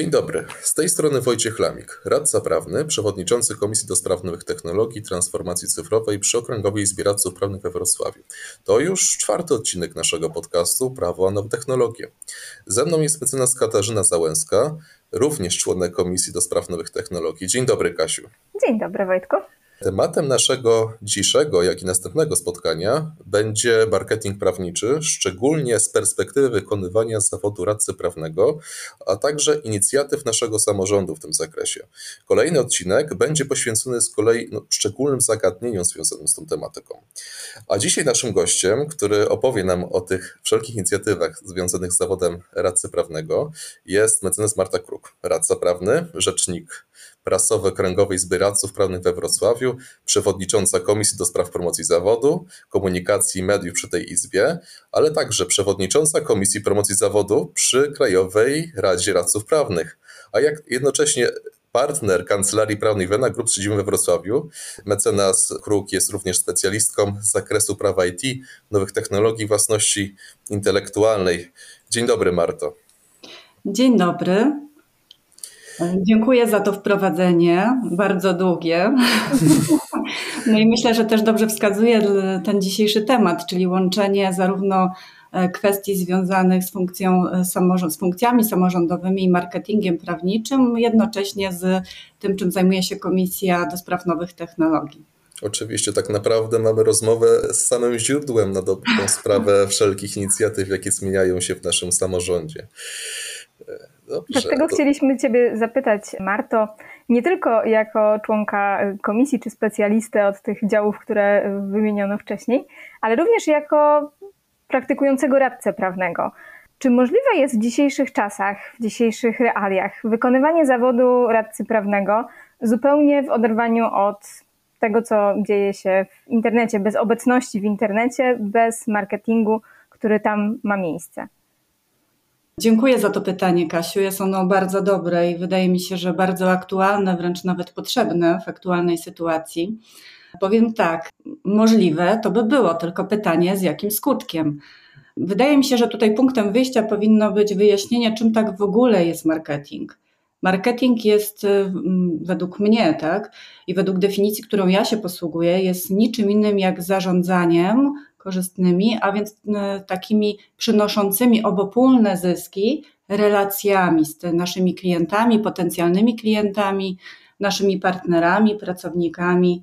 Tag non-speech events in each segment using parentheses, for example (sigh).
Dzień dobry, z tej strony Wojciech Lamik, radca prawny, przewodniczący Komisji do Spraw Nowych Technologii i Transformacji Cyfrowej przy Okręgowej Izbie Radców Prawnych we Wrocławiu. To już czwarty odcinek naszego podcastu Prawo a Nowe Technologie. Ze mną jest mecenas Katarzyna Załęska, również członek Komisji do Spraw Nowych Technologii. Dzień dobry Kasiu. Dzień dobry Wojtku. Tematem naszego dzisiejszego, jak i następnego spotkania będzie marketing prawniczy, szczególnie z perspektywy wykonywania zawodu radcy prawnego, a także inicjatyw naszego samorządu w tym zakresie. Kolejny odcinek będzie poświęcony z kolei no, szczególnym zagadnieniom związanym z tą tematyką. A dzisiaj naszym gościem, który opowie nam o tych wszelkich inicjatywach związanych z zawodem radcy prawnego, jest mecenas Marta Kruk, radca prawny, rzecznik prasowy Kręgowej Izby Radców Prawnych we Wrocławiu, przewodnicząca Komisji do Spraw Promocji Zawodu, Komunikacji i Mediów przy tej Izbie, ale także przewodnicząca Komisji Promocji Zawodu przy Krajowej Radzie Radców Prawnych, a jak jednocześnie partner Kancelarii Prawnej Wena Group z siedzibą we Wrocławiu. Mecenas Kruk jest również specjalistką z zakresu prawa IT, nowych technologii własności intelektualnej. Dzień dobry, Marto. Dzień dobry. Dziękuję za to wprowadzenie, bardzo długie. No i myślę, że też dobrze wskazuje ten dzisiejszy temat, czyli łączenie zarówno e, kwestii związanych z, funkcją, e, z funkcjami samorządowymi i marketingiem prawniczym, jednocześnie z tym, czym zajmuje się Komisja do Spraw Nowych Technologii. Oczywiście, tak naprawdę mamy rozmowę z samym źródłem na dobrą sprawę wszelkich inicjatyw, jakie zmieniają się w naszym samorządzie. Dobrze, Dlatego to... chcieliśmy Ciebie zapytać, Marto, nie tylko jako członka komisji czy specjalistę od tych działów, które wymieniono wcześniej, ale również jako praktykującego radcę prawnego. Czy możliwe jest w dzisiejszych czasach, w dzisiejszych realiach wykonywanie zawodu radcy prawnego zupełnie w oderwaniu od tego, co dzieje się w internecie, bez obecności w internecie, bez marketingu, który tam ma miejsce? Dziękuję za to pytanie, Kasiu. Jest ono bardzo dobre i wydaje mi się, że bardzo aktualne, wręcz nawet potrzebne w aktualnej sytuacji. Powiem tak, możliwe to by było, tylko pytanie z jakim skutkiem. Wydaje mi się, że tutaj punktem wyjścia powinno być wyjaśnienie, czym tak w ogóle jest marketing. Marketing jest mm, według mnie, tak, i według definicji, którą ja się posługuję, jest niczym innym jak zarządzaniem korzystnymi, a więc e, takimi przynoszącymi obopólne zyski relacjami z naszymi klientami, potencjalnymi klientami, naszymi partnerami, pracownikami.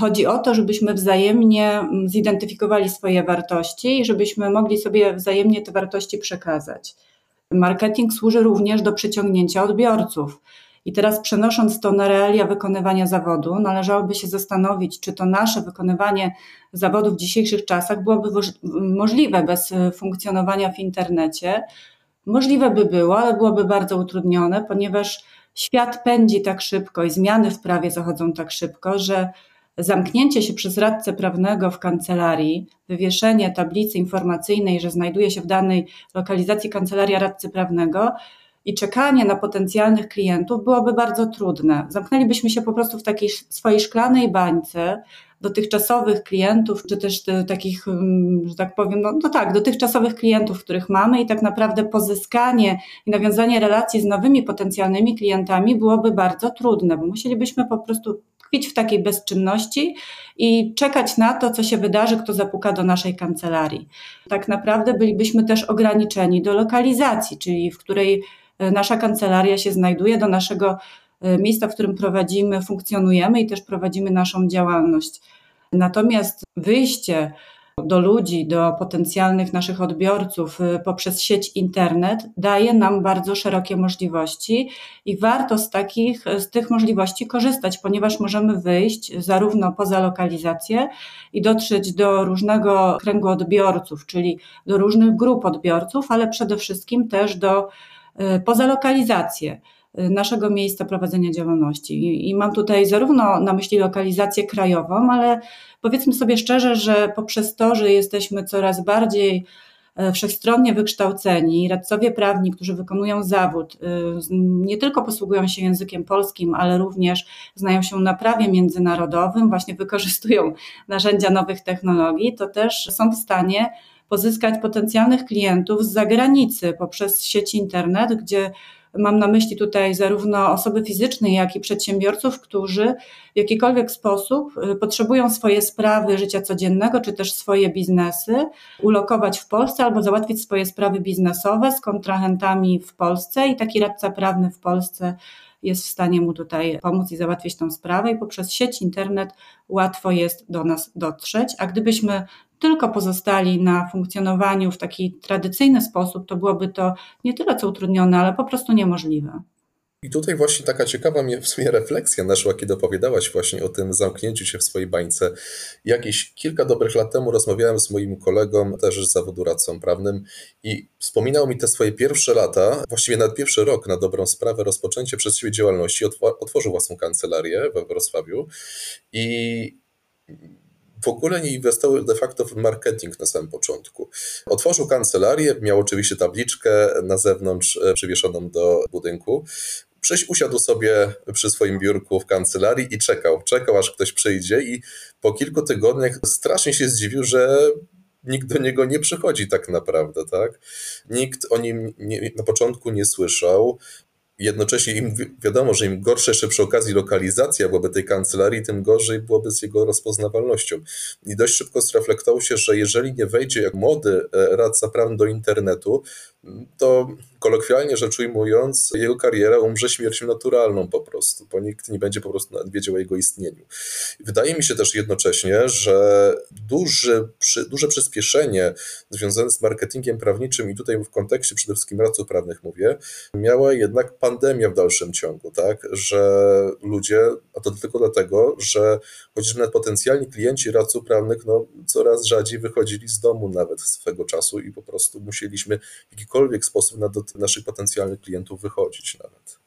Chodzi o to, żebyśmy wzajemnie zidentyfikowali swoje wartości i żebyśmy mogli sobie wzajemnie te wartości przekazać. Marketing służy również do przyciągnięcia odbiorców. I teraz przenosząc to na realia wykonywania zawodu, należałoby się zastanowić, czy to nasze wykonywanie zawodu w dzisiejszych czasach byłoby możliwe bez e, funkcjonowania w internecie. Możliwe by było, ale byłoby bardzo utrudnione, ponieważ świat pędzi tak szybko i zmiany w prawie zachodzą tak szybko, że zamknięcie się przez radcę prawnego w kancelarii, wywieszenie tablicy informacyjnej, że znajduje się w danej lokalizacji kancelaria radcy prawnego, i czekanie na potencjalnych klientów byłoby bardzo trudne. Zamknęlibyśmy się po prostu w takiej swojej szklanej bańce dotychczasowych klientów, czy też takich, mm, że tak powiem, no, no tak, dotychczasowych klientów, których mamy i tak naprawdę pozyskanie i nawiązanie relacji z nowymi potencjalnymi klientami byłoby bardzo trudne, bo musielibyśmy po prostu tkwić w takiej bezczynności i czekać na to, co się wydarzy, kto zapuka do naszej kancelarii. Tak naprawdę bylibyśmy też ograniczeni do lokalizacji, czyli w której nasza kancelaria się znajduje, do naszego e, miejsca, w którym prowadzimy, funkcjonujemy i też prowadzimy naszą działalność. Natomiast wyjście do ludzi, do potencjalnych naszych odbiorców e, poprzez sieć internet daje nam bardzo szerokie możliwości i warto z takich, z tych możliwości korzystać, ponieważ możemy wyjść zarówno poza lokalizację i dotrzeć do różnego kręgu odbiorców, czyli do różnych grup odbiorców, ale przede wszystkim też do E, poza lokalizację e, naszego miejsca prowadzenia działalności. I mam tutaj zarówno na myśli lokalizację krajową, ale powiedzmy sobie szczerze, że poprzez to, że jesteśmy coraz bardziej e, wszechstronnie wykształceni, radcowie prawni, którzy wykonują zawód, nie tylko posługują się językiem polskim, ale również znają się na prawie międzynarodowym, właśnie wykorzystują narzędzia nowych technologii, to też są w stanie pozyskać potencjalnych klientów z zagranicy poprzez sieć internet, gdzie Mam na myśli tutaj zarówno osoby fizyczne, jak i przedsiębiorców, którzy w jakikolwiek sposób y, potrzebują swoje sprawy życia codziennego, czy też swoje biznesy ulokować w Polsce albo załatwić swoje sprawy biznesowe z kontrahentami w Polsce i taki radca prawny w Polsce jest w stanie mu tutaj pomóc i załatwić tą sprawę i poprzez sieć, internet łatwo jest do nas dotrzeć. A gdybyśmy tylko pozostali na funkcjonowaniu w taki tradycyjny sposób, to byłoby to nie tyle co utrudnione, ale po prostu niemożliwe. I tutaj właśnie taka ciekawa mnie w sumie refleksja naszła, kiedy opowiadałaś właśnie o tym zamknięciu się w swojej bańce. Jakieś kilka dobrych lat temu rozmawiałem z moim kolegą, też z zawodu radcą prawnym i wspominał mi te swoje pierwsze lata, właściwie nawet pierwszy rok na dobrą sprawę, rozpoczęcie przez siebie działalności. Otworzył własną kancelarię we Wrocławiu i w ogóle nie inwestował de facto w marketing na samym początku. Otworzył kancelarię, miał oczywiście tabliczkę na zewnątrz e, przywieszoną do budynku. Usiadł sobie przy swoim biurku w kancelarii i czekał. Czekał, aż ktoś przyjdzie, i po kilku tygodniach strasznie się zdziwił, że nikt do niego nie przychodzi tak naprawdę, tak? Nikt o nim nie, na początku nie słyszał jednocześnie im wiadomo, że im gorsza jeszcze przy okazji lokalizacja byłaby tej kancelarii, tym gorzej byłoby z jego rozpoznawalnością. I dość szybko zreflektował się, że jeżeli nie wejdzie jak młody e, radca prawny do internetu, to kolokwialnie rzecz ujmując, jego kariera umrze śmiercią naturalną po prostu, bo nikt nie będzie po prostu wiedział o jego istnieniu. Wydaje mi się też jednocześnie, że duży, duże przyspieszenie związane z marketingiem prawniczym i tutaj w kontekście przede wszystkim radców prawnych mówię, miała jednak pandemia w dalszym ciągu, tak, że ludzie, a to tylko dlatego, że chociażby nawet potencjalni klienci radców prawnych, no coraz rzadziej wychodzili z domu nawet swego czasu i po prostu musieliśmy w jakikolwiek sposób na do naszych potencjalnych klientów wychodzić nawet.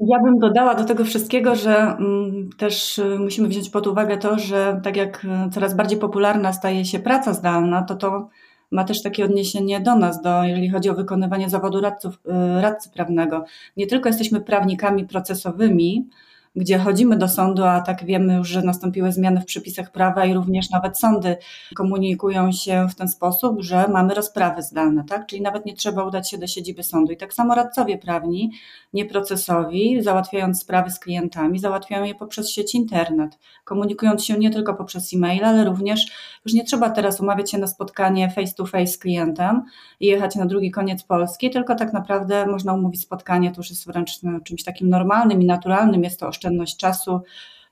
Ja bym dodała do tego wszystkiego, że mm, też y, musimy wziąć pod uwagę to, że tak jak y, coraz bardziej popularna staje się praca zdalna, to to ma też takie odniesienie do nas, do, jeżeli chodzi o wykonywanie zawodu radców, y, radcy prawnego. Nie tylko jesteśmy prawnikami procesowymi, gdzie chodzimy do sądu, a tak wiemy już, że nastąpiły zmiany w przepisach prawa i również nawet sądy komunikują się w ten sposób, że mamy rozprawy zdalne, tak? Czyli nawet nie trzeba udać się do siedziby sądu. I tak samo radcowie prawni, nieprocesowi, załatwiając sprawy z klientami, załatwiają je poprzez sieć internet, komunikując się nie tylko poprzez e-mail, ale również już nie trzeba teraz umawiać się na spotkanie face to face z klientem i jechać na drugi koniec Polski, tylko tak naprawdę można umówić spotkanie, to już jest wręcz no, czymś takim normalnym i naturalnym, jest to oszczędność czasu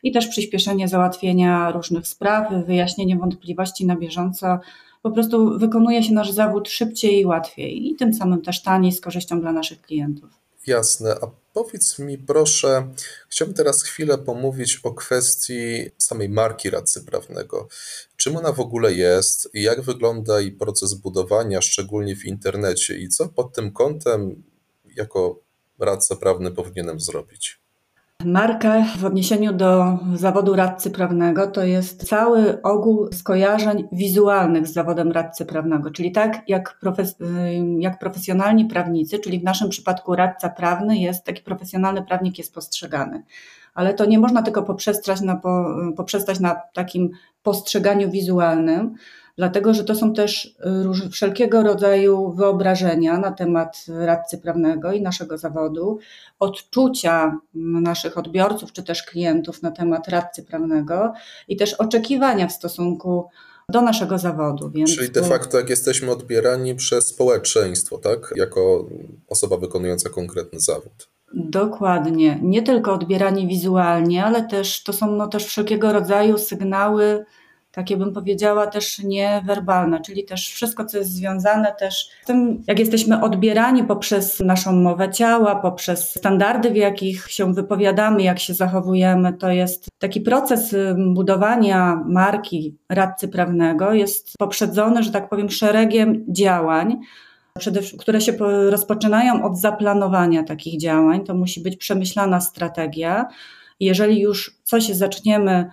i też przyspieszenie załatwienia różnych spraw, wyjaśnienie wątpliwości na bieżąco. Po prostu wykonuje się nasz zawód szybciej i łatwiej i tym samym też taniej z korzyścią dla naszych klientów. Jasne. A powiedz mi proszę, chciałbym teraz chwilę pomówić o kwestii samej marki radcy prawnego. Czym ona w ogóle jest, jak wygląda jej proces budowania, szczególnie w internecie i co pod tym kątem jako radca prawny powinienem zrobić? Marka w odniesieniu do zawodu radcy prawnego to jest cały ogół skojarzeń wizualnych z zawodem radcy prawnego, czyli tak jak, profes jak profesjonalni prawnicy, czyli w naszym przypadku radca prawny jest, taki profesjonalny prawnik jest postrzegany. Ale to nie można tylko poprzestać na, poprzestać na takim postrzeganiu wizualnym, dlatego że to są też róż, wszelkiego rodzaju wyobrażenia na temat radcy prawnego i naszego zawodu, odczucia naszych odbiorców czy też klientów na temat radcy prawnego i też oczekiwania w stosunku do naszego zawodu. Więc Czyli de facto jak jesteśmy odbierani przez społeczeństwo, tak? Jako osoba wykonująca konkretny zawód. Dokładnie. Nie tylko odbierani wizualnie, ale też to są no, też wszelkiego rodzaju sygnały takie bym powiedziała też niewerbalne, czyli też wszystko, co jest związane też z tym, jak jesteśmy odbierani poprzez naszą mowę ciała, poprzez standardy, w jakich się wypowiadamy, jak się zachowujemy, to jest taki proces budowania marki radcy prawnego, jest poprzedzony, że tak powiem, szeregiem działań, które się rozpoczynają od zaplanowania takich działań. To musi być przemyślana strategia. Jeżeli już coś zaczniemy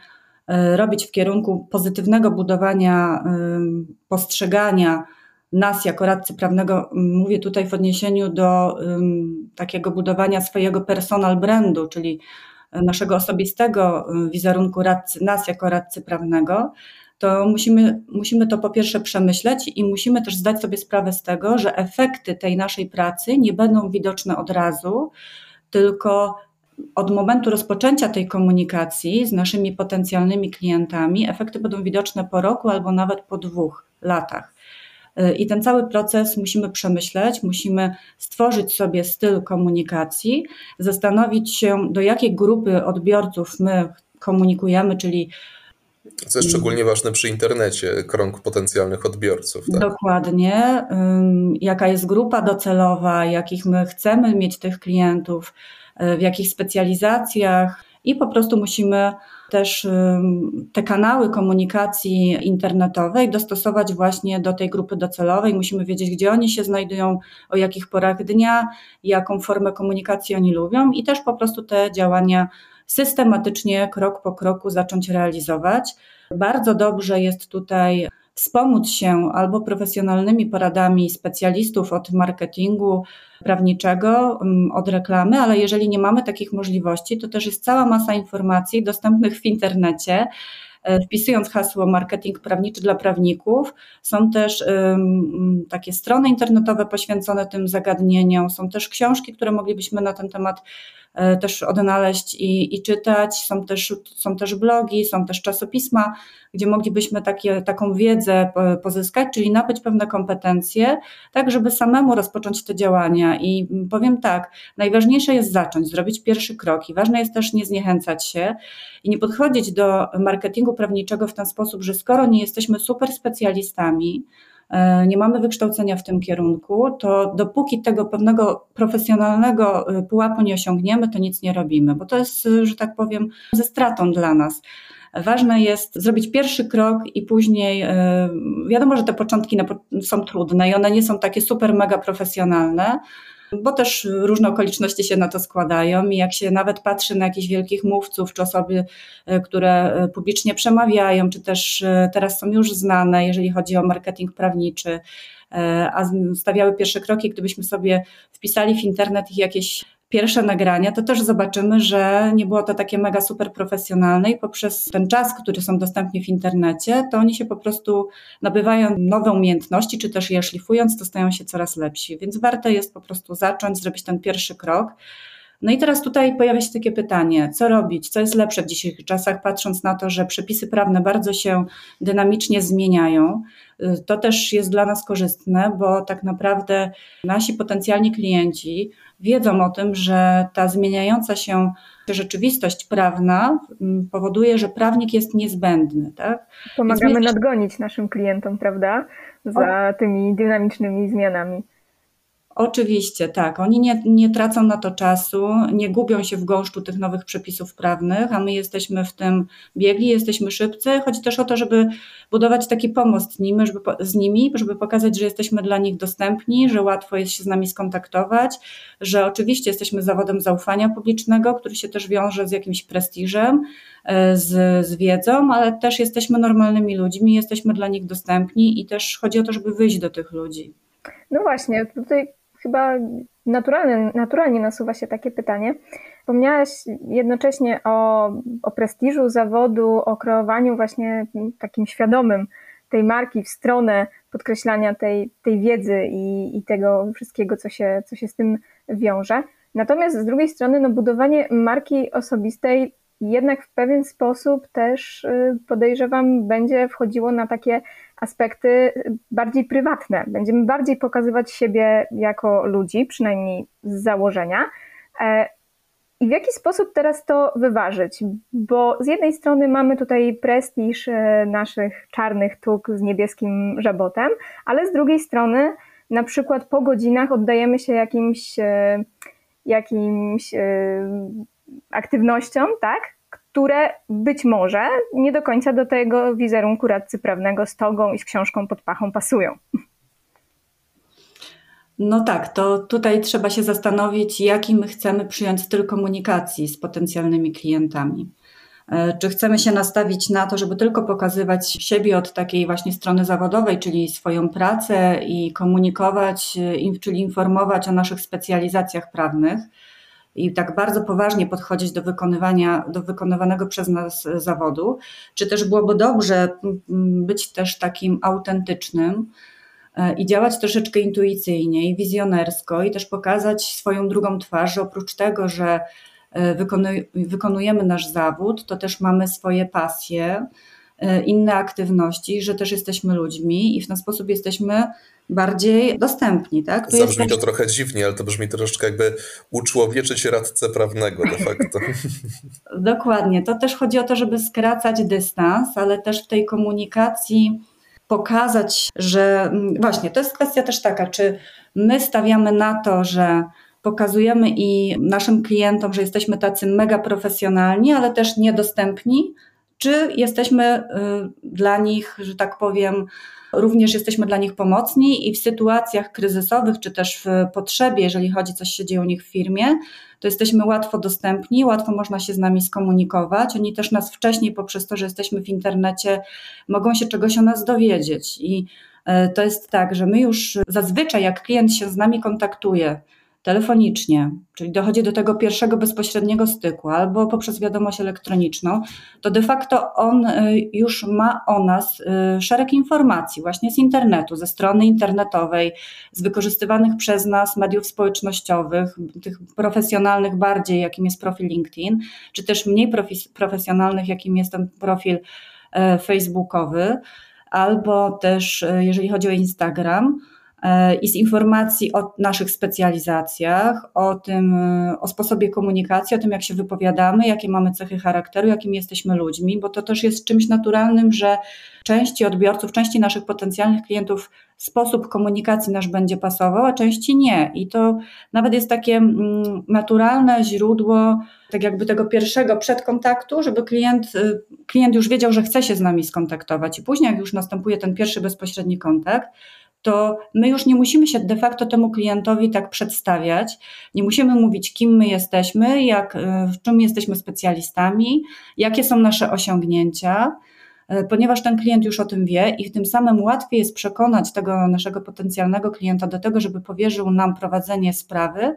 robić w kierunku pozytywnego budowania postrzegania nas jako radcy prawnego, mówię tutaj w odniesieniu do takiego budowania swojego personal brandu, czyli naszego osobistego wizerunku radcy, nas jako radcy prawnego, to musimy, musimy to po pierwsze przemyśleć i musimy też zdać sobie sprawę z tego, że efekty tej naszej pracy nie będą widoczne od razu, tylko od momentu rozpoczęcia tej komunikacji z naszymi potencjalnymi klientami, efekty będą widoczne po roku albo nawet po dwóch latach. I ten cały proces musimy przemyśleć, musimy stworzyć sobie styl komunikacji, zastanowić się, do jakiej grupy odbiorców my komunikujemy, czyli co jest szczególnie ważne przy internecie, krąg potencjalnych odbiorców. Tak? Dokładnie. Jaka jest grupa docelowa, jakich my chcemy mieć tych klientów, w jakich specjalizacjach i po prostu musimy też te kanały komunikacji internetowej dostosować właśnie do tej grupy docelowej. Musimy wiedzieć, gdzie oni się znajdują, o jakich porach dnia, jaką formę komunikacji oni lubią i też po prostu te działania systematycznie, krok po kroku zacząć realizować. Bardzo dobrze jest tutaj wspomóc się albo profesjonalnymi poradami specjalistów od marketingu prawniczego, mm, od reklamy, ale jeżeli nie mamy takich możliwości, to też jest cała masa informacji dostępnych w internecie. E, wpisując hasło marketing prawniczy dla prawników, są też um, takie strony internetowe poświęcone tym zagadnieniom, są też książki, które moglibyśmy na ten temat też odnaleźć i, i czytać. Są też, są też blogi, są też czasopisma, gdzie moglibyśmy takie, taką wiedzę pozyskać, czyli nabyć pewne kompetencje, tak żeby samemu rozpocząć te działania. I powiem tak, najważniejsze jest zacząć, zrobić pierwszy krok i ważne jest też nie zniechęcać się i nie podchodzić do marketingu prawniczego w ten sposób, że skoro nie jesteśmy super specjalistami, E, nie mamy wykształcenia w tym kierunku, to dopóki tego pewnego profesjonalnego e, pułapu nie osiągniemy, to nic nie robimy, bo to jest, e, że tak powiem, ze stratą dla nas. Ważne jest zrobić pierwszy krok i później, wiadomo, że te początki są trudne i one nie są takie super mega profesjonalne, bo też różne okoliczności się na to składają i jak się nawet patrzy na jakichś wielkich mówców, czy osoby, e, które e, publicznie przemawiają, czy też e, teraz są już znane, jeżeli chodzi o marketing prawniczy, a stawiały pierwsze kroki, gdybyśmy sobie wpisali w internet ich jakieś pierwsze nagrania, to też zobaczymy, że nie było to takie mega super profesjonalne i poprzez ten czas, który są dostępni w internecie, to oni się po prostu nabywają nowe umiejętności, czy też je szlifując, to stają się coraz lepsi. Więc warto jest po prostu zacząć, zrobić ten pierwszy krok. No i teraz tutaj pojawia się takie pytanie, co robić, co jest lepsze w dzisiejszych czasach, patrząc na to, że przepisy prawne bardzo się dynamicznie zmieniają. To też jest dla nas korzystne, bo tak naprawdę nasi potencjalni klienci wiedzą o tym, że ta zmieniająca się rzeczywistość prawna mm, powoduje, że prawnik jest niezbędny. Tak? Pomagamy nadgonić naszym klientom, prawda? Za tymi dynamicznymi zmianami. Oczywiście, tak. Oni nie, nie tracą na to czasu, nie gubią się w gąszczu tych nowych przepisów prawnych, a my jesteśmy w tym biegli, jesteśmy szybcy. Chodzi też o to, żeby budować taki pomost nimi, żeby, z nimi, żeby pokazać, że jesteśmy dla nich dostępni, że łatwo jest się z nami skontaktować, że oczywiście jesteśmy zawodem zaufania publicznego, który się też wiąże z jakimś prestiżem, e, z, z wiedzą, ale też jesteśmy normalnymi ludźmi, jesteśmy dla nich dostępni i też chodzi o to, żeby wyjść do tych ludzi. No właśnie, tutaj chyba naturalnie, naturalnie nasuwa się takie pytanie. Wspomniałaś jednocześnie o, o prestiżu zawodu, o kreowaniu właśnie takim świadomym tej marki w stronę podkreślania tej, tej wiedzy i, i tego wszystkiego, co się, co się z tym wiąże. Natomiast z drugiej strony, no, budowanie marki osobistej jednak w pewien sposób też y, podejrzewam będzie wchodziło na takie aspekty bardziej prywatne. Będziemy bardziej pokazywać siebie jako ludzi, przynajmniej z założenia. E, I w jaki sposób teraz to wyważyć? Bo z jednej strony mamy tutaj prestiż e, naszych czarnych tuk z niebieskim żabotem, ale z drugiej strony na przykład po godzinach oddajemy się jakimś, e, jakimś aktywnościom, tak? Które być może nie do końca do tego wizerunku radcy prawnego z togą i z książką pod pachą pasują. No tak, to tutaj trzeba się zastanowić, jaki my chcemy przyjąć styl komunikacji z potencjalnymi klientami. E, czy chcemy się nastawić na to, żeby tylko pokazywać siebie od takiej właśnie strony zawodowej, czyli swoją pracę i komunikować, czyli informować o naszych specjalizacjach prawnych, i tak bardzo poważnie podchodzić do wykonywania, do wykonywanego przez nas zawodu, czy też byłoby dobrze być też takim autentycznym e, i działać troszeczkę intuicyjnie i wizjonersko i też pokazać swoją drugą twarz, że oprócz tego, że e, wykonujemy nasz zawód, to też mamy swoje pasje, inne aktywności, że też jesteśmy ludźmi i w ten sposób jesteśmy bardziej dostępni. Tak? To Zabrzmi jest... to trochę dziwnie, ale to brzmi troszeczkę jakby uczłowieczyć radcę prawnego de facto. (laughs) Dokładnie. To też chodzi o to, żeby skracać dystans, ale też w tej komunikacji pokazać, że mm, właśnie to jest kwestia też taka, czy my stawiamy na to, że pokazujemy i naszym klientom, że jesteśmy tacy mega profesjonalni, ale też niedostępni, czy jesteśmy y, dla nich, że tak powiem, Również jesteśmy dla nich pomocni i w sytuacjach kryzysowych, czy też w potrzebie, jeżeli chodzi coś się dzieje u nich w firmie, to jesteśmy łatwo dostępni, łatwo można się z nami skomunikować. Oni też nas wcześniej, poprzez to, że jesteśmy w internecie, mogą się czegoś o nas dowiedzieć. I e, to jest tak, że my już zazwyczaj, jak klient się z nami kontaktuje, telefonicznie, czyli dochodzi do tego pierwszego bezpośredniego styku, albo poprzez wiadomość elektroniczną, to de facto on y, już ma o nas y, szereg informacji właśnie z internetu, ze strony internetowej, z wykorzystywanych przez nas mediów społecznościowych, tych profesjonalnych bardziej, jakim jest profil LinkedIn, czy też mniej profesjonalnych, jakim jest ten profil e, facebookowy, albo też jeżeli chodzi o Instagram, i z informacji o naszych specjalizacjach, o tym, e, o sposobie komunikacji, o tym, jak się wypowiadamy, jakie mamy cechy charakteru, jakimi jesteśmy ludźmi, bo to też jest czymś naturalnym, że części odbiorców, części naszych potencjalnych klientów sposób komunikacji nasz będzie pasował, a części nie. I to nawet jest takie mm, naturalne źródło tak jakby tego pierwszego przedkontaktu, żeby klient, y, klient już wiedział, że chce się z nami skontaktować. I później, jak już następuje ten pierwszy bezpośredni kontakt, to my już nie musimy się de facto temu klientowi tak przedstawiać. Nie musimy mówić, kim my jesteśmy, jak, w czym jesteśmy specjalistami, jakie są nasze osiągnięcia. E, ponieważ ten klient już o tym wie i tym samym łatwiej jest przekonać tego naszego potencjalnego klienta do tego, żeby powierzył nam prowadzenie sprawy,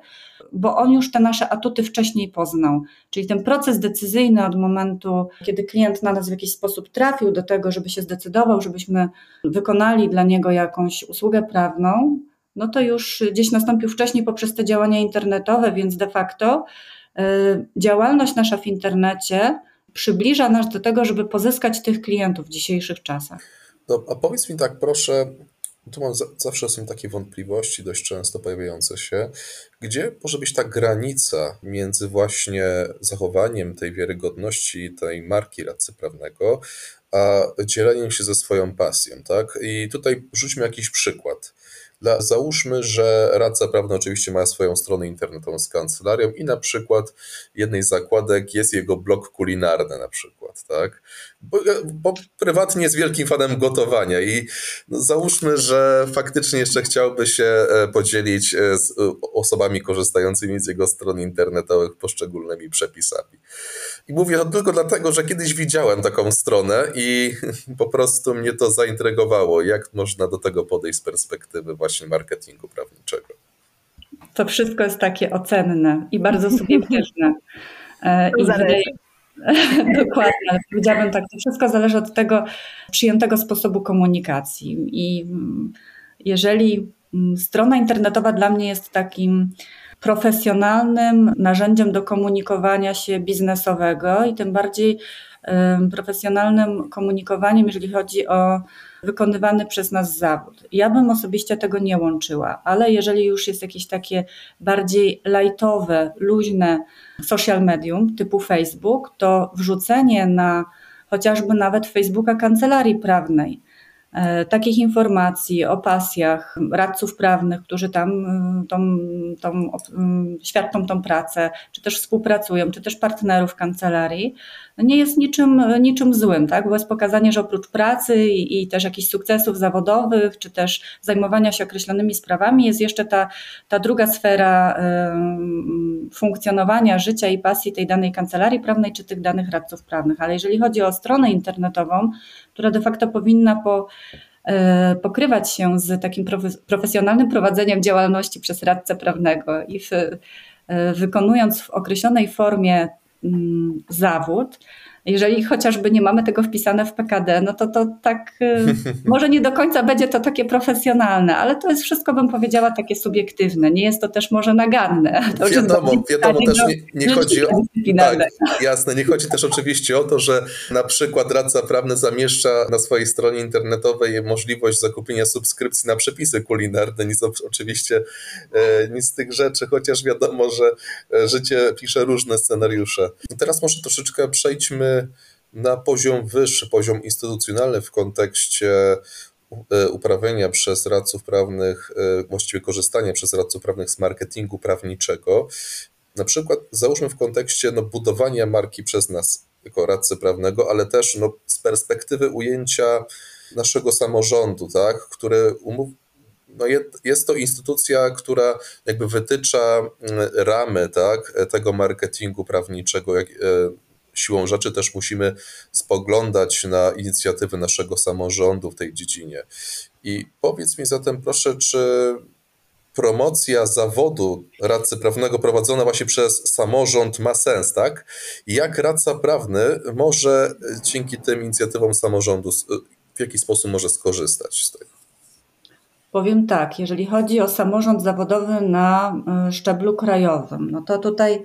bo on już te nasze atuty wcześniej poznał. Czyli ten proces decyzyjny od momentu, kiedy klient na nas w jakiś sposób trafił do tego, żeby się zdecydował, żebyśmy wykonali dla niego jakąś usługę prawną, no to już gdzieś nastąpił wcześniej poprzez te działania internetowe, więc de facto yy, działalność nasza w internecie przybliża nas do tego, żeby pozyskać tych klientów w dzisiejszych czasach. No, a powiedz mi tak, proszę, tu mam zawsze są takie wątpliwości, dość często pojawiające się, gdzie może być ta granica między właśnie zachowaniem tej wiarygodności tej marki radcy prawnego, a dzieleniem się ze swoją pasją, tak? I tutaj rzućmy jakiś przykład. Dla, załóżmy, że radca prawny oczywiście ma swoją stronę internetową z kancelarią i na przykład jednej z zakładek jest jego blog kulinarny na przykład, tak? Bo, bo prywatnie jest wielkim fanem gotowania i no, załóżmy, że faktycznie jeszcze chciałby się e, podzielić e, z osobami korzystającymi z jego stron internetowych poszczególnymi przepisami. I mówię to tylko dlatego, że kiedyś widziałem taką stronę i (laughs) po prostu mnie to zaintrygowało, jak można do tego podejść z perspektywy właśnie marketingu prawniczego. To wszystko jest takie ocenne i bardzo subiektywne. (laughs) E, I wydaje, (laughs) Dokładnie, powiedziałabym tak, to wszystko zależy od tego przyjętego sposobu komunikacji. I jeżeli strona internetowa dla mnie jest takim profesjonalnym narzędziem do komunikowania się biznesowego i tym bardziej profesjonalnym komunikowaniem, jeżeli chodzi o wykonywany przez nas zawód. Ja bym osobiście tego nie łączyła, ale jeżeli już jest jakieś takie bardziej lightowe, luźne social medium typu Facebook, to wrzucenie na chociażby nawet Facebooka kancelarii prawnej, takich informacji o pasjach radców prawnych, którzy tam e, tą, tą, świadczą tą pracę, czy też współpracują, czy też partnerów kancelarii, nie jest niczym, niczym złym, tak? bo jest pokazanie, że oprócz pracy i, i też jakichś sukcesów zawodowych, czy też zajmowania się określonymi sprawami, jest jeszcze ta, ta druga sfera y, funkcjonowania życia i pasji tej danej kancelarii prawnej, czy tych danych radców prawnych. Ale jeżeli chodzi o stronę internetową, która de facto powinna po, e, pokrywać się z takim profesjonalnym prowadzeniem działalności przez radcę prawnego. I w wykonując w określonej formie mm, zawód, jeżeli chociażby nie mamy tego wpisane w PKD, no to to tak y, (laughs) może nie do końca będzie to takie profesjonalne, ale to jest wszystko, bym powiedziała, takie subiektywne. Nie jest to też może naganne. To wiadomo, wiadomo też nie, nie chodzi o... Tak, jasne, nie chodzi też oczywiście o to, że na przykład radca prawny zamieszcza na swojej stronie internetowej możliwość zakupienia subskrypcji na przepisy kulinarne, nic oczywiście e, nic z tych rzeczy, chociaż wiadomo, że e, życie pisze różne scenariusze. Teraz może troszeczkę przejdźmy na poziom wyższy, poziom instytucjonalny w kontekście e, uprawiania przez radców prawnych, e, właściwie korzystania przez radców prawnych z marketingu prawniczego. Na przykład załóżmy w kontekście no, budowania marki przez nas jako radcy prawnego, ale też no, z perspektywy ujęcia naszego samorządu, tak, który umów, no jest to instytucja, która jakby wytycza mm, ramy tak, tego marketingu prawniczego, jak, e, siłą rzeczy też musimy spoglądać na inicjatywy naszego samorządu w tej dziedzinie. I powiedz mi zatem, proszę, czy promocja zawodu radcy prawnego prowadzona właśnie przez samorząd ma sens, tak? Jak radca prawny może dzięki tym inicjatywom samorządu w jaki sposób może skorzystać z tego? Powiem tak, jeżeli chodzi o samorząd zawodowy na y, szczeblu krajowym, no to tutaj E,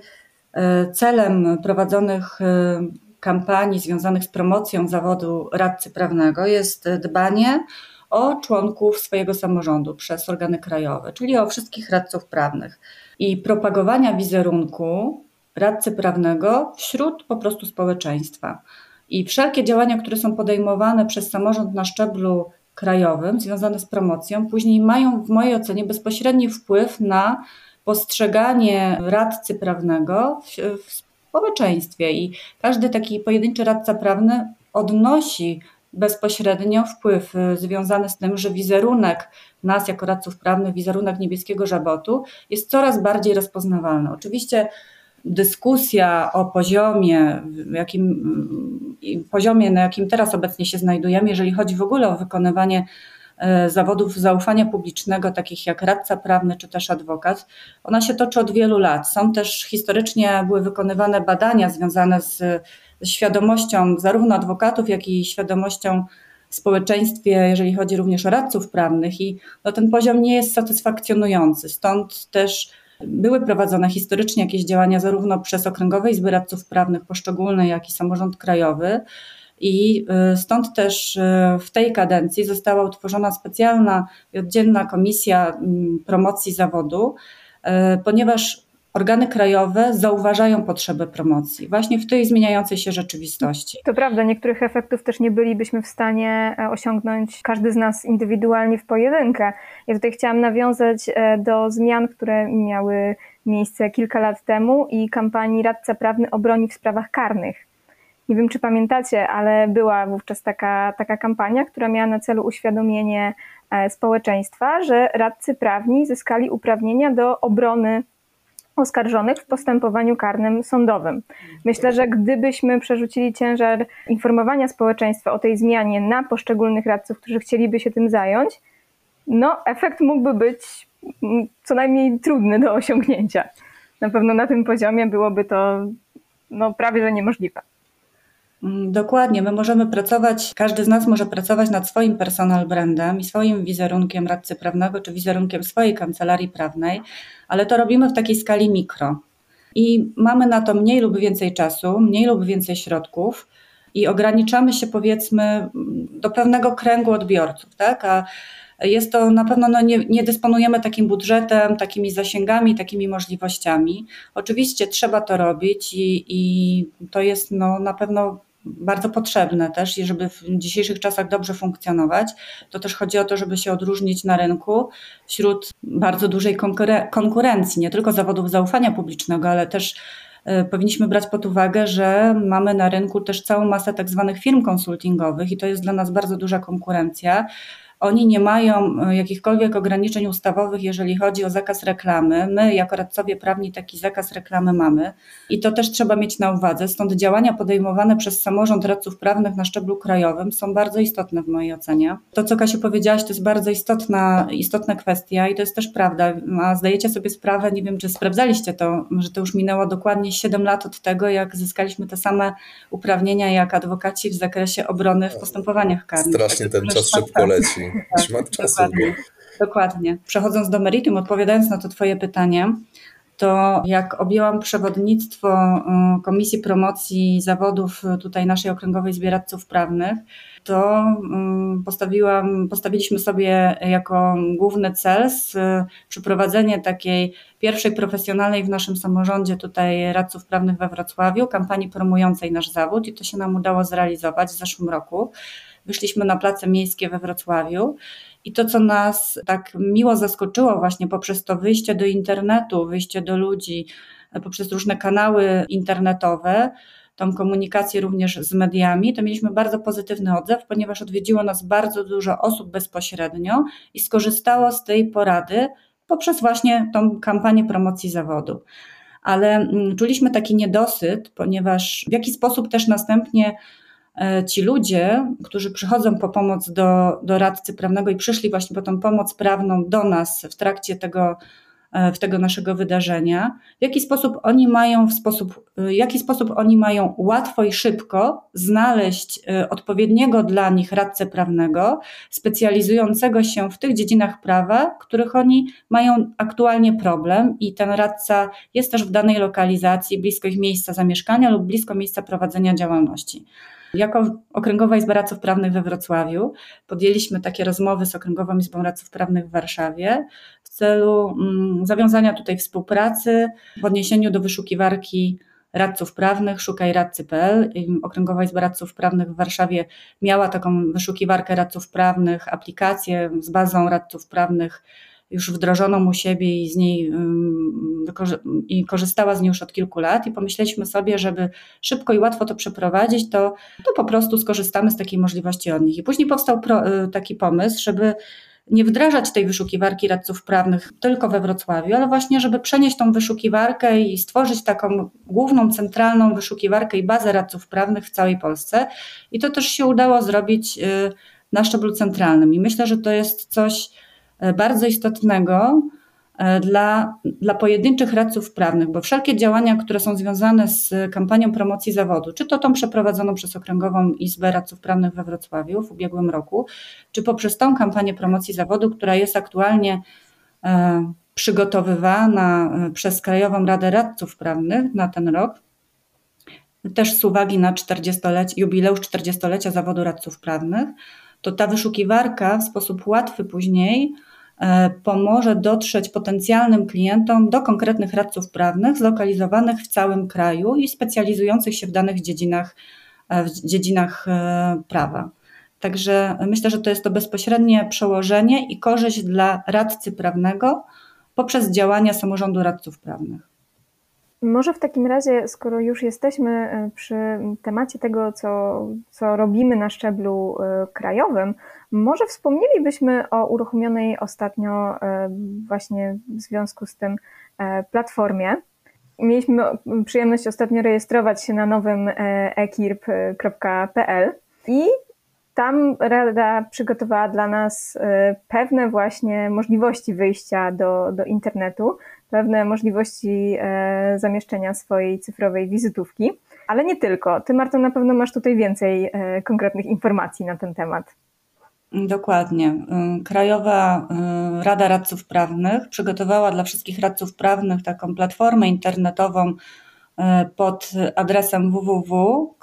celem prowadzonych e, kampanii związanych z promocją zawodu radcy prawnego jest dbanie o członków swojego samorządu przez organy krajowe, czyli o wszystkich radców prawnych i propagowania wizerunku radcy prawnego wśród po prostu społeczeństwa. I wszelkie działania, które są podejmowane przez samorząd na szczeblu krajowym, związane z promocją, później mają w mojej ocenie bezpośredni wpływ na postrzeganie radcy prawnego w, w społeczeństwie i każdy taki pojedynczy radca prawny odnosi bezpośrednio wpływ y, związany z tym, że wizerunek nas jako radców prawnych, wizerunek niebieskiego żabotu jest coraz bardziej rozpoznawalny. Oczywiście dyskusja o poziomie, jakim, poziomie, na jakim teraz obecnie się znajdujemy, jeżeli chodzi w ogóle o wykonywanie zawodów zaufania publicznego, takich jak radca prawny czy też adwokat, ona się toczy od wielu lat. Są też historycznie były wykonywane badania związane z świadomością zarówno adwokatów, jak i świadomością w społeczeństwie, jeżeli chodzi również o radców prawnych, i no, ten poziom nie jest satysfakcjonujący. Stąd też były prowadzone historycznie jakieś działania zarówno przez Okręgowe Izby Radców Prawnych poszczególne, jak i samorząd krajowy. I y, stąd też y, w tej kadencji została utworzona specjalna i oddzielna komisja mm, promocji zawodu, y, ponieważ organy krajowe zauważają potrzebę promocji właśnie w tej zmieniającej się rzeczywistości. To prawda, niektórych efektów też nie bylibyśmy w stanie e, osiągnąć każdy z nas indywidualnie w pojedynkę. Ja tutaj chciałam nawiązać e, do zmian, które miały miejsce kilka lat temu i kampanii Radca Prawny obroni w sprawach karnych nie wiem, czy pamiętacie, ale była wówczas taka, taka kampania, która miała na celu uświadomienie e, społeczeństwa, że radcy prawni zyskali uprawnienia do obrony oskarżonych w postępowaniu karnym sądowym. Myślę, że gdybyśmy przerzucili ciężar informowania społeczeństwa o tej zmianie na poszczególnych radców, którzy chcieliby się tym zająć, no efekt mógłby być mm, co najmniej trudny do osiągnięcia. Na pewno na tym poziomie byłoby to no, prawie że niemożliwe. Mm, dokładnie, my możemy pracować, każdy z nas może pracować nad swoim personal brandem i swoim wizerunkiem radcy prawnego, czy wizerunkiem swojej kancelarii prawnej, ale to robimy w takiej skali mikro. I mamy na to mniej lub więcej czasu, mniej lub więcej środków i ograniczamy się powiedzmy do pewnego kręgu odbiorców, tak? A jest to na pewno, no nie, nie dysponujemy takim budżetem, takimi zasięgami, takimi możliwościami. Oczywiście trzeba to robić i, i to jest no, na pewno bardzo potrzebne też i żeby w dzisiejszych czasach dobrze funkcjonować, to też chodzi o to, żeby się odróżnić na rynku wśród bardzo dużej konkurencji, nie tylko zawodów zaufania publicznego, ale też e, powinniśmy brać pod uwagę, że mamy na rynku też całą masę tak zwanych firm konsultingowych i to jest dla nas bardzo duża konkurencja oni nie mają e, jakichkolwiek ograniczeń ustawowych, jeżeli chodzi o zakaz reklamy. My, jako radcowie prawni, taki zakaz reklamy mamy i to też trzeba mieć na uwadze. Stąd działania podejmowane przez samorząd radców prawnych na szczeblu krajowym są bardzo istotne w mojej ocenie. To, co Kasiu powiedziałaś, to jest bardzo istotna, istotna kwestia i to jest też prawda. A zdajecie sobie sprawę, nie wiem, czy sprawdzaliście to, że to już minęło dokładnie 7 lat od tego, jak zyskaliśmy te same uprawnienia jak adwokaci w zakresie obrony w postępowaniach karnych. Strasznie ten czas szybko leci. (laughs) Tak, Szmat czasu. Dokładnie, dokładnie. Przechodząc do meritum, odpowiadając na to Twoje pytanie, to jak objęłam przewodnictwo y, Komisji Promocji Zawodów tutaj naszej Okręgowej Zbieradców Prawnych, to y, postawiłam, postawiliśmy sobie jako główny cel przeprowadzenie takiej pierwszej profesjonalnej w naszym samorządzie tutaj radców prawnych we Wrocławiu, kampanii promującej nasz zawód i to się nam udało zrealizować w zeszłym roku. Wyszliśmy na place miejskie we Wrocławiu i to, co nas tak miło zaskoczyło właśnie poprzez to wyjście do internetu, wyjście do ludzi, poprzez różne kanały internetowe, tą komunikację również z mediami, to mieliśmy bardzo pozytywny odzew, ponieważ odwiedziło nas bardzo dużo osób bezpośrednio i skorzystało z tej porady poprzez właśnie tą kampanię promocji zawodu. Ale mm, czuliśmy taki niedosyt, ponieważ w jaki sposób też następnie E, ci ludzie, którzy przychodzą po pomoc do, do radcy prawnego i przyszli właśnie po tą pomoc prawną do nas w trakcie tego, e, w tego naszego wydarzenia, w jaki sposób oni mają w sposób, w jaki sposób oni mają łatwo i szybko znaleźć e, odpowiedniego dla nich radcę prawnego, specjalizującego się w tych dziedzinach prawa, których oni mają aktualnie problem i ten radca jest też w danej lokalizacji, blisko ich miejsca zamieszkania lub blisko miejsca prowadzenia działalności. Jako Okręgowa Izba Radców Prawnych we Wrocławiu podjęliśmy takie rozmowy z Okręgową Izbą Radców Prawnych w Warszawie w celu mm, zawiązania tutaj współpracy w odniesieniu do wyszukiwarki radców prawnych, szukaj radcy.pl. Okręgowa Izba Radców Prawnych w Warszawie miała taką wyszukiwarkę radców prawnych, aplikację z bazą radców prawnych już wdrożoną u siebie i z niej i korzystała z niej już od kilku lat i pomyśleliśmy sobie, żeby szybko i łatwo to przeprowadzić, to, to po prostu skorzystamy z takiej możliwości od nich. I później powstał pro, y, taki pomysł, żeby nie wdrażać tej wyszukiwarki radców prawnych tylko we Wrocławiu, ale właśnie, żeby przenieść tą wyszukiwarkę i stworzyć taką główną, centralną wyszukiwarkę i bazę radców prawnych w całej Polsce. I to też się udało zrobić y, na szczeblu centralnym. I myślę, że to jest coś, bardzo istotnego e, dla, dla pojedynczych radców prawnych, bo wszelkie działania, które są związane z kampanią promocji zawodu, czy to tą przeprowadzoną przez Okręgową Izbę Radców Prawnych we Wrocławiu w ubiegłym roku, czy poprzez tą kampanię promocji zawodu, która jest aktualnie e, przygotowywana przez Krajową Radę Radców Prawnych na ten rok, też z uwagi na 40 jubileusz 40-lecia zawodu radców prawnych, to ta wyszukiwarka w sposób łatwy później E, pomoże dotrzeć potencjalnym klientom do konkretnych radców prawnych zlokalizowanych w całym kraju i specjalizujących się w danych dziedzinach, e, w dziedzinach e, prawa. Także myślę, że to jest to bezpośrednie przełożenie i korzyść dla radcy prawnego poprzez działania samorządu radców prawnych. Może w takim razie, skoro już jesteśmy przy temacie tego, co, co robimy na szczeblu krajowym, może wspomnielibyśmy o uruchomionej ostatnio e, właśnie w związku z tym e, platformie. Mieliśmy przyjemność ostatnio rejestrować się na nowym e, ekirp.pl i tam Rada przygotowała dla nas pewne właśnie możliwości wyjścia do, do internetu, pewne możliwości zamieszczenia swojej cyfrowej wizytówki, ale nie tylko. Ty, Marto, na pewno masz tutaj więcej konkretnych informacji na ten temat. Dokładnie. Y, Krajowa Rada Radców Prawnych przygotowała dla wszystkich radców prawnych taką platformę internetową pod adresem www.e-kirp.pl.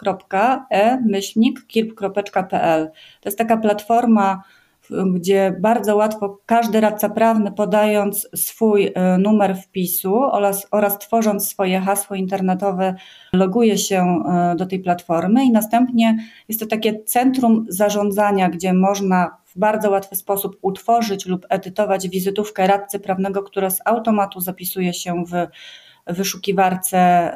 To jest taka platforma, gdzie bardzo łatwo każdy radca prawny podając swój numer wpisu oraz, oraz tworząc swoje hasło internetowe loguje się do tej platformy i następnie jest to takie centrum zarządzania, gdzie można w bardzo łatwy sposób utworzyć lub edytować wizytówkę radcy prawnego, która z automatu zapisuje się w wyszukiwarce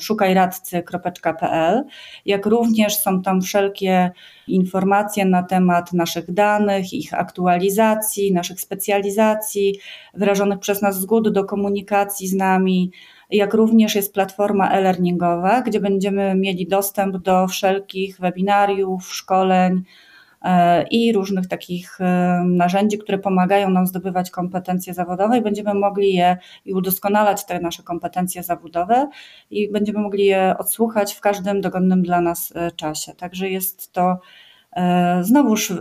szukajradcy.pl, jak również są tam wszelkie informacje na temat naszych danych, ich aktualizacji, naszych specjalizacji, wyrażonych przez nas zgód do komunikacji z nami, jak również jest platforma e-learningowa, gdzie będziemy mieli dostęp do wszelkich webinariów, szkoleń i różnych takich e, narzędzi, które pomagają nam zdobywać kompetencje zawodowe i będziemy mogli je i udoskonalać te nasze kompetencje zawodowe i będziemy mogli je odsłuchać w każdym dogodnym dla nas e, czasie. Także jest to znowuż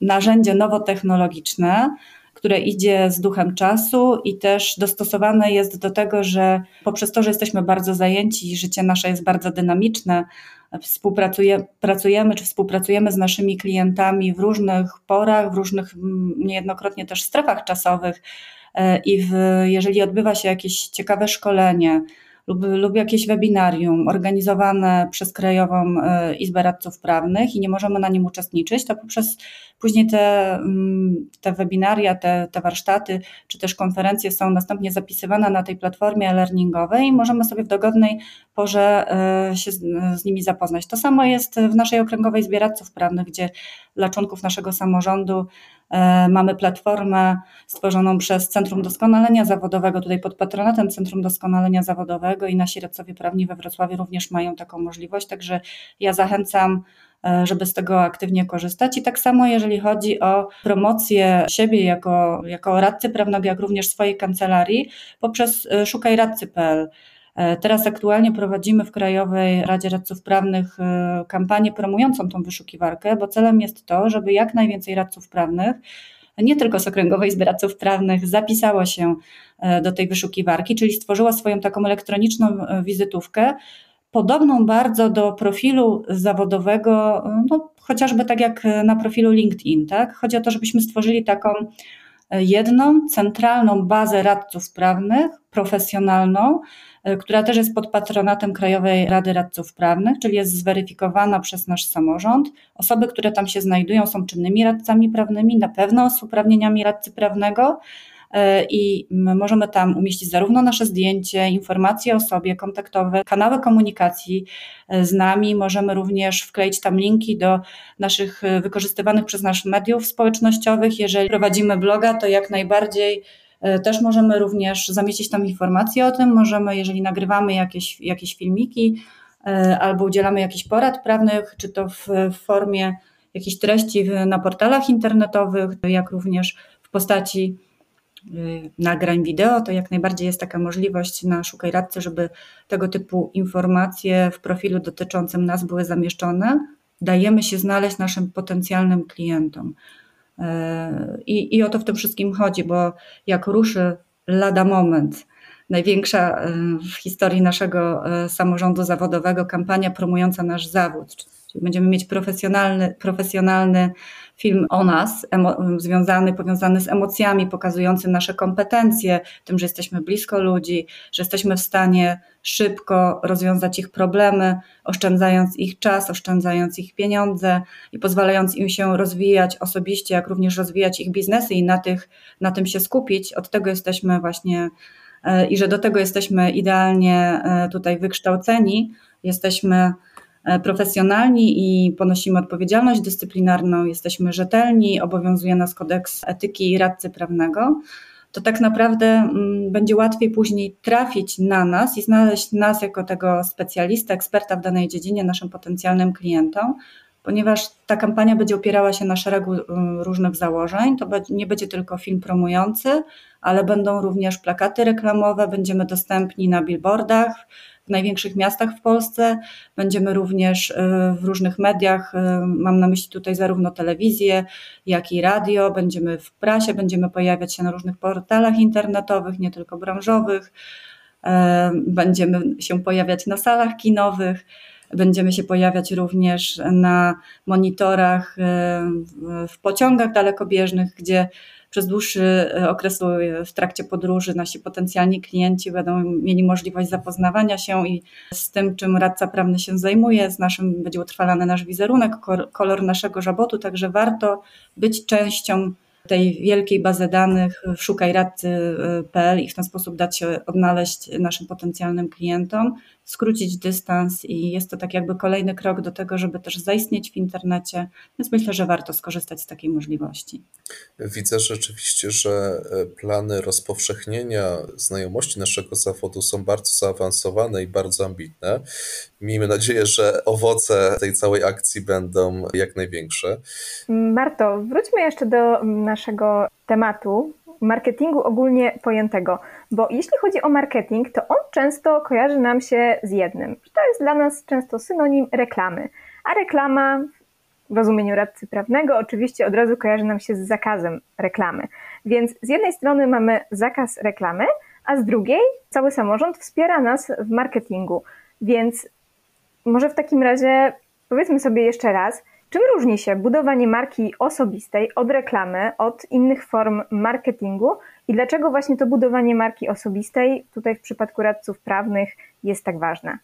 narzędzie nowotechnologiczne, które idzie z duchem czasu i też dostosowane jest do tego, że poprzez to, że jesteśmy bardzo zajęci i życie nasze jest bardzo dynamiczne, współpracujemy pracujemy, czy współpracujemy z naszymi klientami w różnych porach, w różnych niejednokrotnie też strefach czasowych e, i w, jeżeli odbywa się jakieś ciekawe szkolenie, lub, lub jakieś webinarium organizowane przez Krajową e, Izbę Radców Prawnych i nie możemy na nim uczestniczyć, to poprzez później te, mm, te webinaria, te, te warsztaty czy też konferencje są następnie zapisywane na tej platformie learningowej i możemy sobie w dogodnej porze e, się z, z nimi zapoznać. To samo jest w naszej Okręgowej Izbie Radców Prawnych, gdzie dla członków naszego samorządu E, mamy platformę stworzoną przez Centrum Doskonalenia Zawodowego, tutaj pod patronatem Centrum Doskonalenia Zawodowego i nasi radcowie prawni we Wrocławiu również mają taką możliwość, także ja zachęcam e, żeby z tego aktywnie korzystać. I tak samo, jeżeli chodzi o promocję siebie jako, jako radcy prawnego, jak również swojej kancelarii, poprzez e, szukajradcy.pl. E, teraz aktualnie prowadzimy w Krajowej Radzie Radców Prawnych e, kampanię promującą tą wyszukiwarkę, bo celem jest to, żeby jak najwięcej radców prawnych, nie tylko z Okręgowej Izby Radców Prawnych, zapisało się e, do tej wyszukiwarki, czyli stworzyła swoją taką elektroniczną wizytówkę, podobną bardzo do profilu zawodowego, no, chociażby tak jak na profilu LinkedIn. Tak? Chodzi o to, żebyśmy stworzyli taką jedną centralną bazę radców prawnych, profesjonalną, E, która też jest pod patronatem Krajowej Rady Radców Prawnych, czyli jest zweryfikowana przez nasz samorząd. Osoby, które tam się znajdują, są czynnymi radcami prawnymi, na pewno z uprawnieniami radcy prawnego. E, I możemy tam umieścić zarówno nasze zdjęcie, informacje o sobie, kontaktowe, kanały komunikacji e, z nami. Możemy również wkleić tam linki do naszych wykorzystywanych przez nas mediów społecznościowych. Jeżeli prowadzimy bloga, to jak najbardziej E, też możemy również zamieścić tam informacje o tym, możemy, jeżeli nagrywamy jakieś, jakieś filmiki e, albo udzielamy jakichś porad prawnych, czy to w, w formie jakichś treści na portalach internetowych, jak również w postaci e, nagrań wideo, to jak najbardziej jest taka możliwość na Szukaj Radcy, żeby tego typu informacje w profilu dotyczącym nas były zamieszczone. Dajemy się znaleźć naszym potencjalnym klientom. I, I o to w tym wszystkim chodzi, bo jak ruszy lada moment, największa e, w historii naszego samorządu zawodowego kampania promująca nasz zawód, czyli będziemy mieć profesjonalny, profesjonalny film o nas, związany, powiązany z emocjami, pokazujący nasze kompetencje, tym, że jesteśmy blisko ludzi, że jesteśmy w stanie szybko rozwiązać ich problemy, oszczędzając ich czas, oszczędzając ich pieniądze i pozwalając im się rozwijać osobiście, jak również rozwijać ich biznesy i na, tych, na tym się skupić. Od tego jesteśmy właśnie e, i że do tego jesteśmy idealnie e, tutaj wykształceni. Jesteśmy profesjonalni i ponosimy odpowiedzialność dyscyplinarną, jesteśmy rzetelni, obowiązuje nas kodeks etyki i radcy prawnego, to tak naprawdę mm, będzie łatwiej później trafić na nas i znaleźć nas jako tego specjalista, eksperta w danej dziedzinie, naszym potencjalnym klientom, ponieważ ta kampania będzie opierała się na szeregu mm, różnych założeń. To nie będzie tylko film promujący, ale będą również plakaty reklamowe, będziemy dostępni na billboardach, w największych miastach w Polsce. Będziemy również y, w różnych mediach, y, mam na myśli tutaj zarówno telewizję, jak i radio, będziemy w prasie, będziemy pojawiać się na różnych portalach internetowych, nie tylko branżowych. Y, będziemy się pojawiać na salach kinowych. Będziemy się pojawiać również na monitorach w pociągach dalekobieżnych, gdzie przez dłuższy e, okres e, w trakcie podróży nasi potencjalni klienci będą mieli możliwość zapoznawania się i z tym, czym radca prawny się zajmuje, z naszym będzie utrwalany nasz wizerunek, kolor naszego żabotu, także warto być częścią tej wielkiej bazy danych. Szukajradcy.pl i w ten sposób dać się odnaleźć naszym potencjalnym klientom, skrócić dystans i jest to tak jakby kolejny krok do tego, żeby też zaistnieć w internecie, więc myślę, że warto skorzystać z takiej możliwości. Widzę rzeczywiście, że e, plany rozpowszechnienia znajomości naszego zawodu są bardzo zaawansowane i bardzo ambitne. Miejmy nadzieję, że owoce tej całej akcji będą jak największe. Marto, wróćmy jeszcze do naszego tematu, marketingu ogólnie pojętego, bo jeśli chodzi o marketing, to on często kojarzy nam się z jednym. To jest dla nas często synonim reklamy, a reklama w rozumieniu radcy prawnego oczywiście od razu kojarzy nam się z zakazem reklamy. Więc z jednej strony mamy zakaz reklamy, a z drugiej cały samorząd wspiera nas w marketingu. Więc może w takim razie powiedzmy sobie jeszcze raz, Czym różni się budowanie marki osobistej od reklamy, od innych form marketingu i dlaczego właśnie to budowanie marki osobistej tutaj w przypadku radców prawnych jest tak ważne?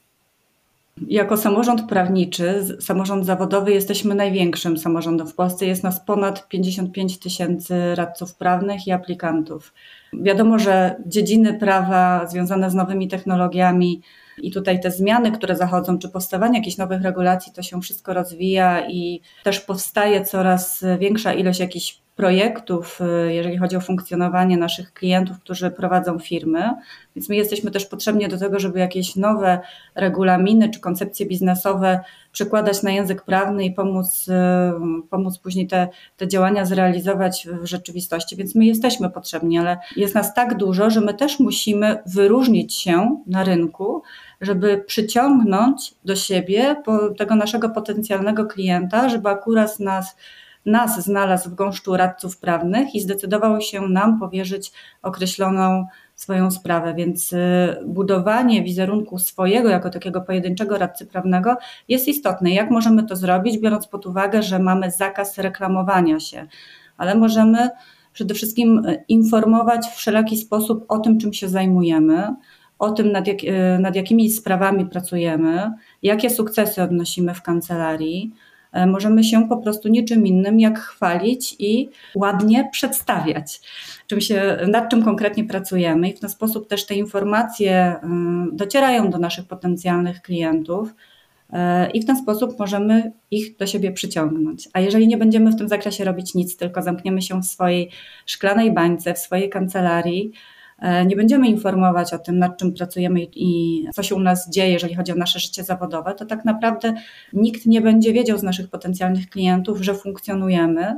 Jako samorząd prawniczy, samorząd zawodowy jesteśmy największym samorządem w Polsce. Jest nas ponad 55 tysięcy radców prawnych i aplikantów. Wiadomo, że dziedziny prawa związane z nowymi technologiami, i tutaj te zmiany, które zachodzą, czy powstawanie jakichś nowych regulacji, to się wszystko rozwija i też powstaje coraz większa ilość jakichś projektów, y, jeżeli chodzi o funkcjonowanie naszych klientów, którzy prowadzą firmy. Więc my jesteśmy też potrzebni do tego, żeby jakieś nowe regulaminy czy koncepcje biznesowe przekładać na język prawny i pomóc, y, pomóc później te, te działania zrealizować w rzeczywistości. Więc my jesteśmy potrzebni, ale jest nas tak dużo, że my też musimy wyróżnić się na rynku, żeby przyciągnąć do siebie tego naszego potencjalnego klienta, żeby akurat nas nas znalazł w gąszczu radców prawnych i zdecydował się nam powierzyć określoną swoją sprawę. Więc y, budowanie wizerunku swojego jako takiego pojedynczego radcy prawnego jest istotne. Jak możemy to zrobić, biorąc pod uwagę, że mamy zakaz reklamowania się, ale możemy przede wszystkim y, informować w wszelaki sposób o tym, czym się zajmujemy, o tym, nad, jak, y, nad jakimi sprawami pracujemy, jakie sukcesy odnosimy w kancelarii E, możemy się po prostu niczym innym jak chwalić i ładnie przedstawiać, czym się, nad czym konkretnie pracujemy i w ten sposób też te informacje y, docierają do naszych potencjalnych klientów e, i w ten sposób możemy ich do siebie przyciągnąć. A jeżeli nie będziemy w tym zakresie robić nic, tylko zamkniemy się w swojej szklanej bańce, w swojej kancelarii, E, nie będziemy informować o tym, nad czym pracujemy i co się u nas dzieje, jeżeli chodzi o nasze życie zawodowe, to tak naprawdę nikt nie będzie wiedział z naszych potencjalnych klientów, że funkcjonujemy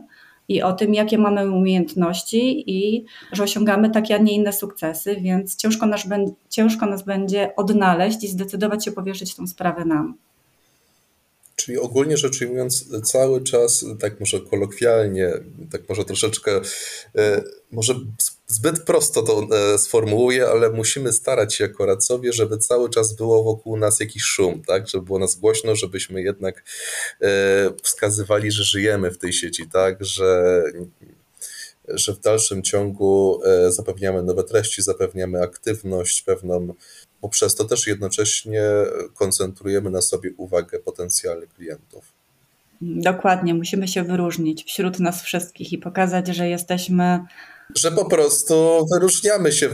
i o tym, jakie mamy umiejętności i że osiągamy takie, a nie inne sukcesy, więc ciężko nas, ciężko nas będzie odnaleźć i zdecydować się powierzyć tą sprawę nam. Czyli ogólnie rzecz ujmując, cały czas, tak może kolokwialnie, tak może troszeczkę, e, może zbyt prosto to e, sformułuję, ale musimy starać się jako radcowie, żeby cały czas było wokół nas jakiś szum, tak? Żeby było nas głośno, żebyśmy jednak e, wskazywali, że żyjemy w tej sieci, tak? Że że w dalszym ciągu zapewniamy nowe treści, zapewniamy aktywność pewną bo przez to też jednocześnie koncentrujemy na sobie uwagę potencjalnych klientów. Dokładnie, musimy się wyróżnić wśród nas wszystkich i pokazać, że jesteśmy że po prostu wyróżniamy się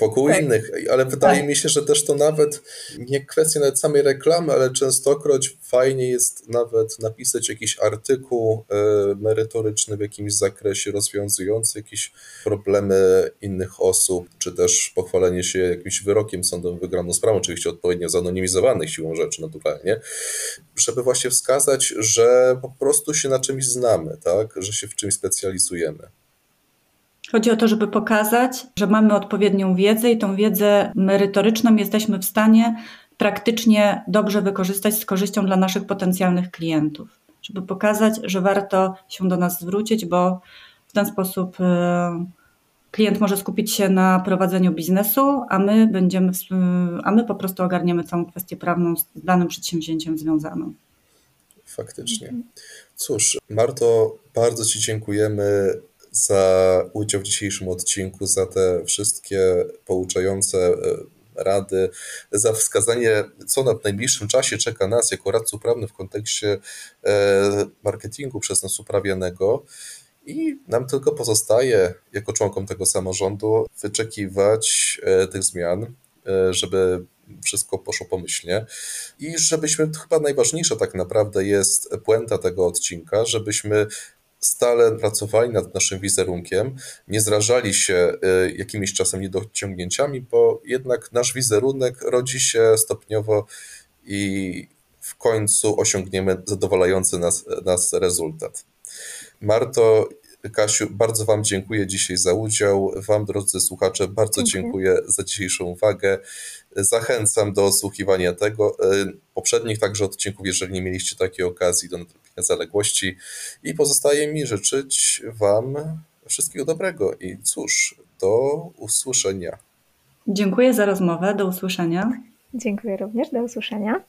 wokół tak. innych, ale wydaje tak. mi się, że też to nawet nie kwestia nawet samej reklamy, ale częstokroć fajnie jest nawet napisać jakiś artykuł e, merytoryczny w jakimś zakresie rozwiązujący jakieś problemy innych osób, czy też pochwalenie się jakimś wyrokiem sądowym wygraną sprawą, oczywiście odpowiednio zanonimizowanych siłą rzeczy naturalnie, żeby właśnie wskazać, że po prostu się na czymś znamy, tak, że się w czymś specjalizujemy. Chodzi o to, żeby pokazać, że mamy odpowiednią wiedzę i tą wiedzę merytoryczną jesteśmy w stanie praktycznie dobrze wykorzystać z korzyścią dla naszych potencjalnych klientów. Żeby pokazać, że warto się do nas zwrócić, bo w ten sposób e, klient może skupić się na prowadzeniu biznesu, a my będziemy, a my po prostu ogarniemy całą kwestię prawną z danym przedsięwzięciem związaną. Faktycznie. Cóż, Marto, bardzo Ci dziękujemy za udział w dzisiejszym odcinku, za te wszystkie pouczające e, rady, za wskazanie, co na najbliższym czasie czeka nas jako radców prawnych w kontekście e, marketingu przez nas uprawianego. I nam tylko pozostaje, jako członkom tego samorządu, wyczekiwać e, tych zmian, żeby wszystko poszło pomyślnie i żebyśmy, chyba najważniejsza tak naprawdę jest puenta tego odcinka, żebyśmy stale pracowali nad naszym wizerunkiem, nie zrażali się y, jakimiś czasem niedociągnięciami, bo jednak nasz wizerunek rodzi się stopniowo i w końcu osiągniemy zadowalający nas, nas rezultat. Marto, Kasiu, bardzo Wam dziękuję dzisiaj za udział. Wam, drodzy słuchacze, bardzo dziękuję, dziękuję za dzisiejszą uwagę. Zachęcam do słuchiwania tego, y, poprzednich także odcinków, jeżeli nie mieliście takiej okazji do zaległości. I pozostaje mi życzyć Wam wszystkiego dobrego i cóż, do usłyszenia. Dziękuję za rozmowę, do usłyszenia. Dziękuję również, do usłyszenia.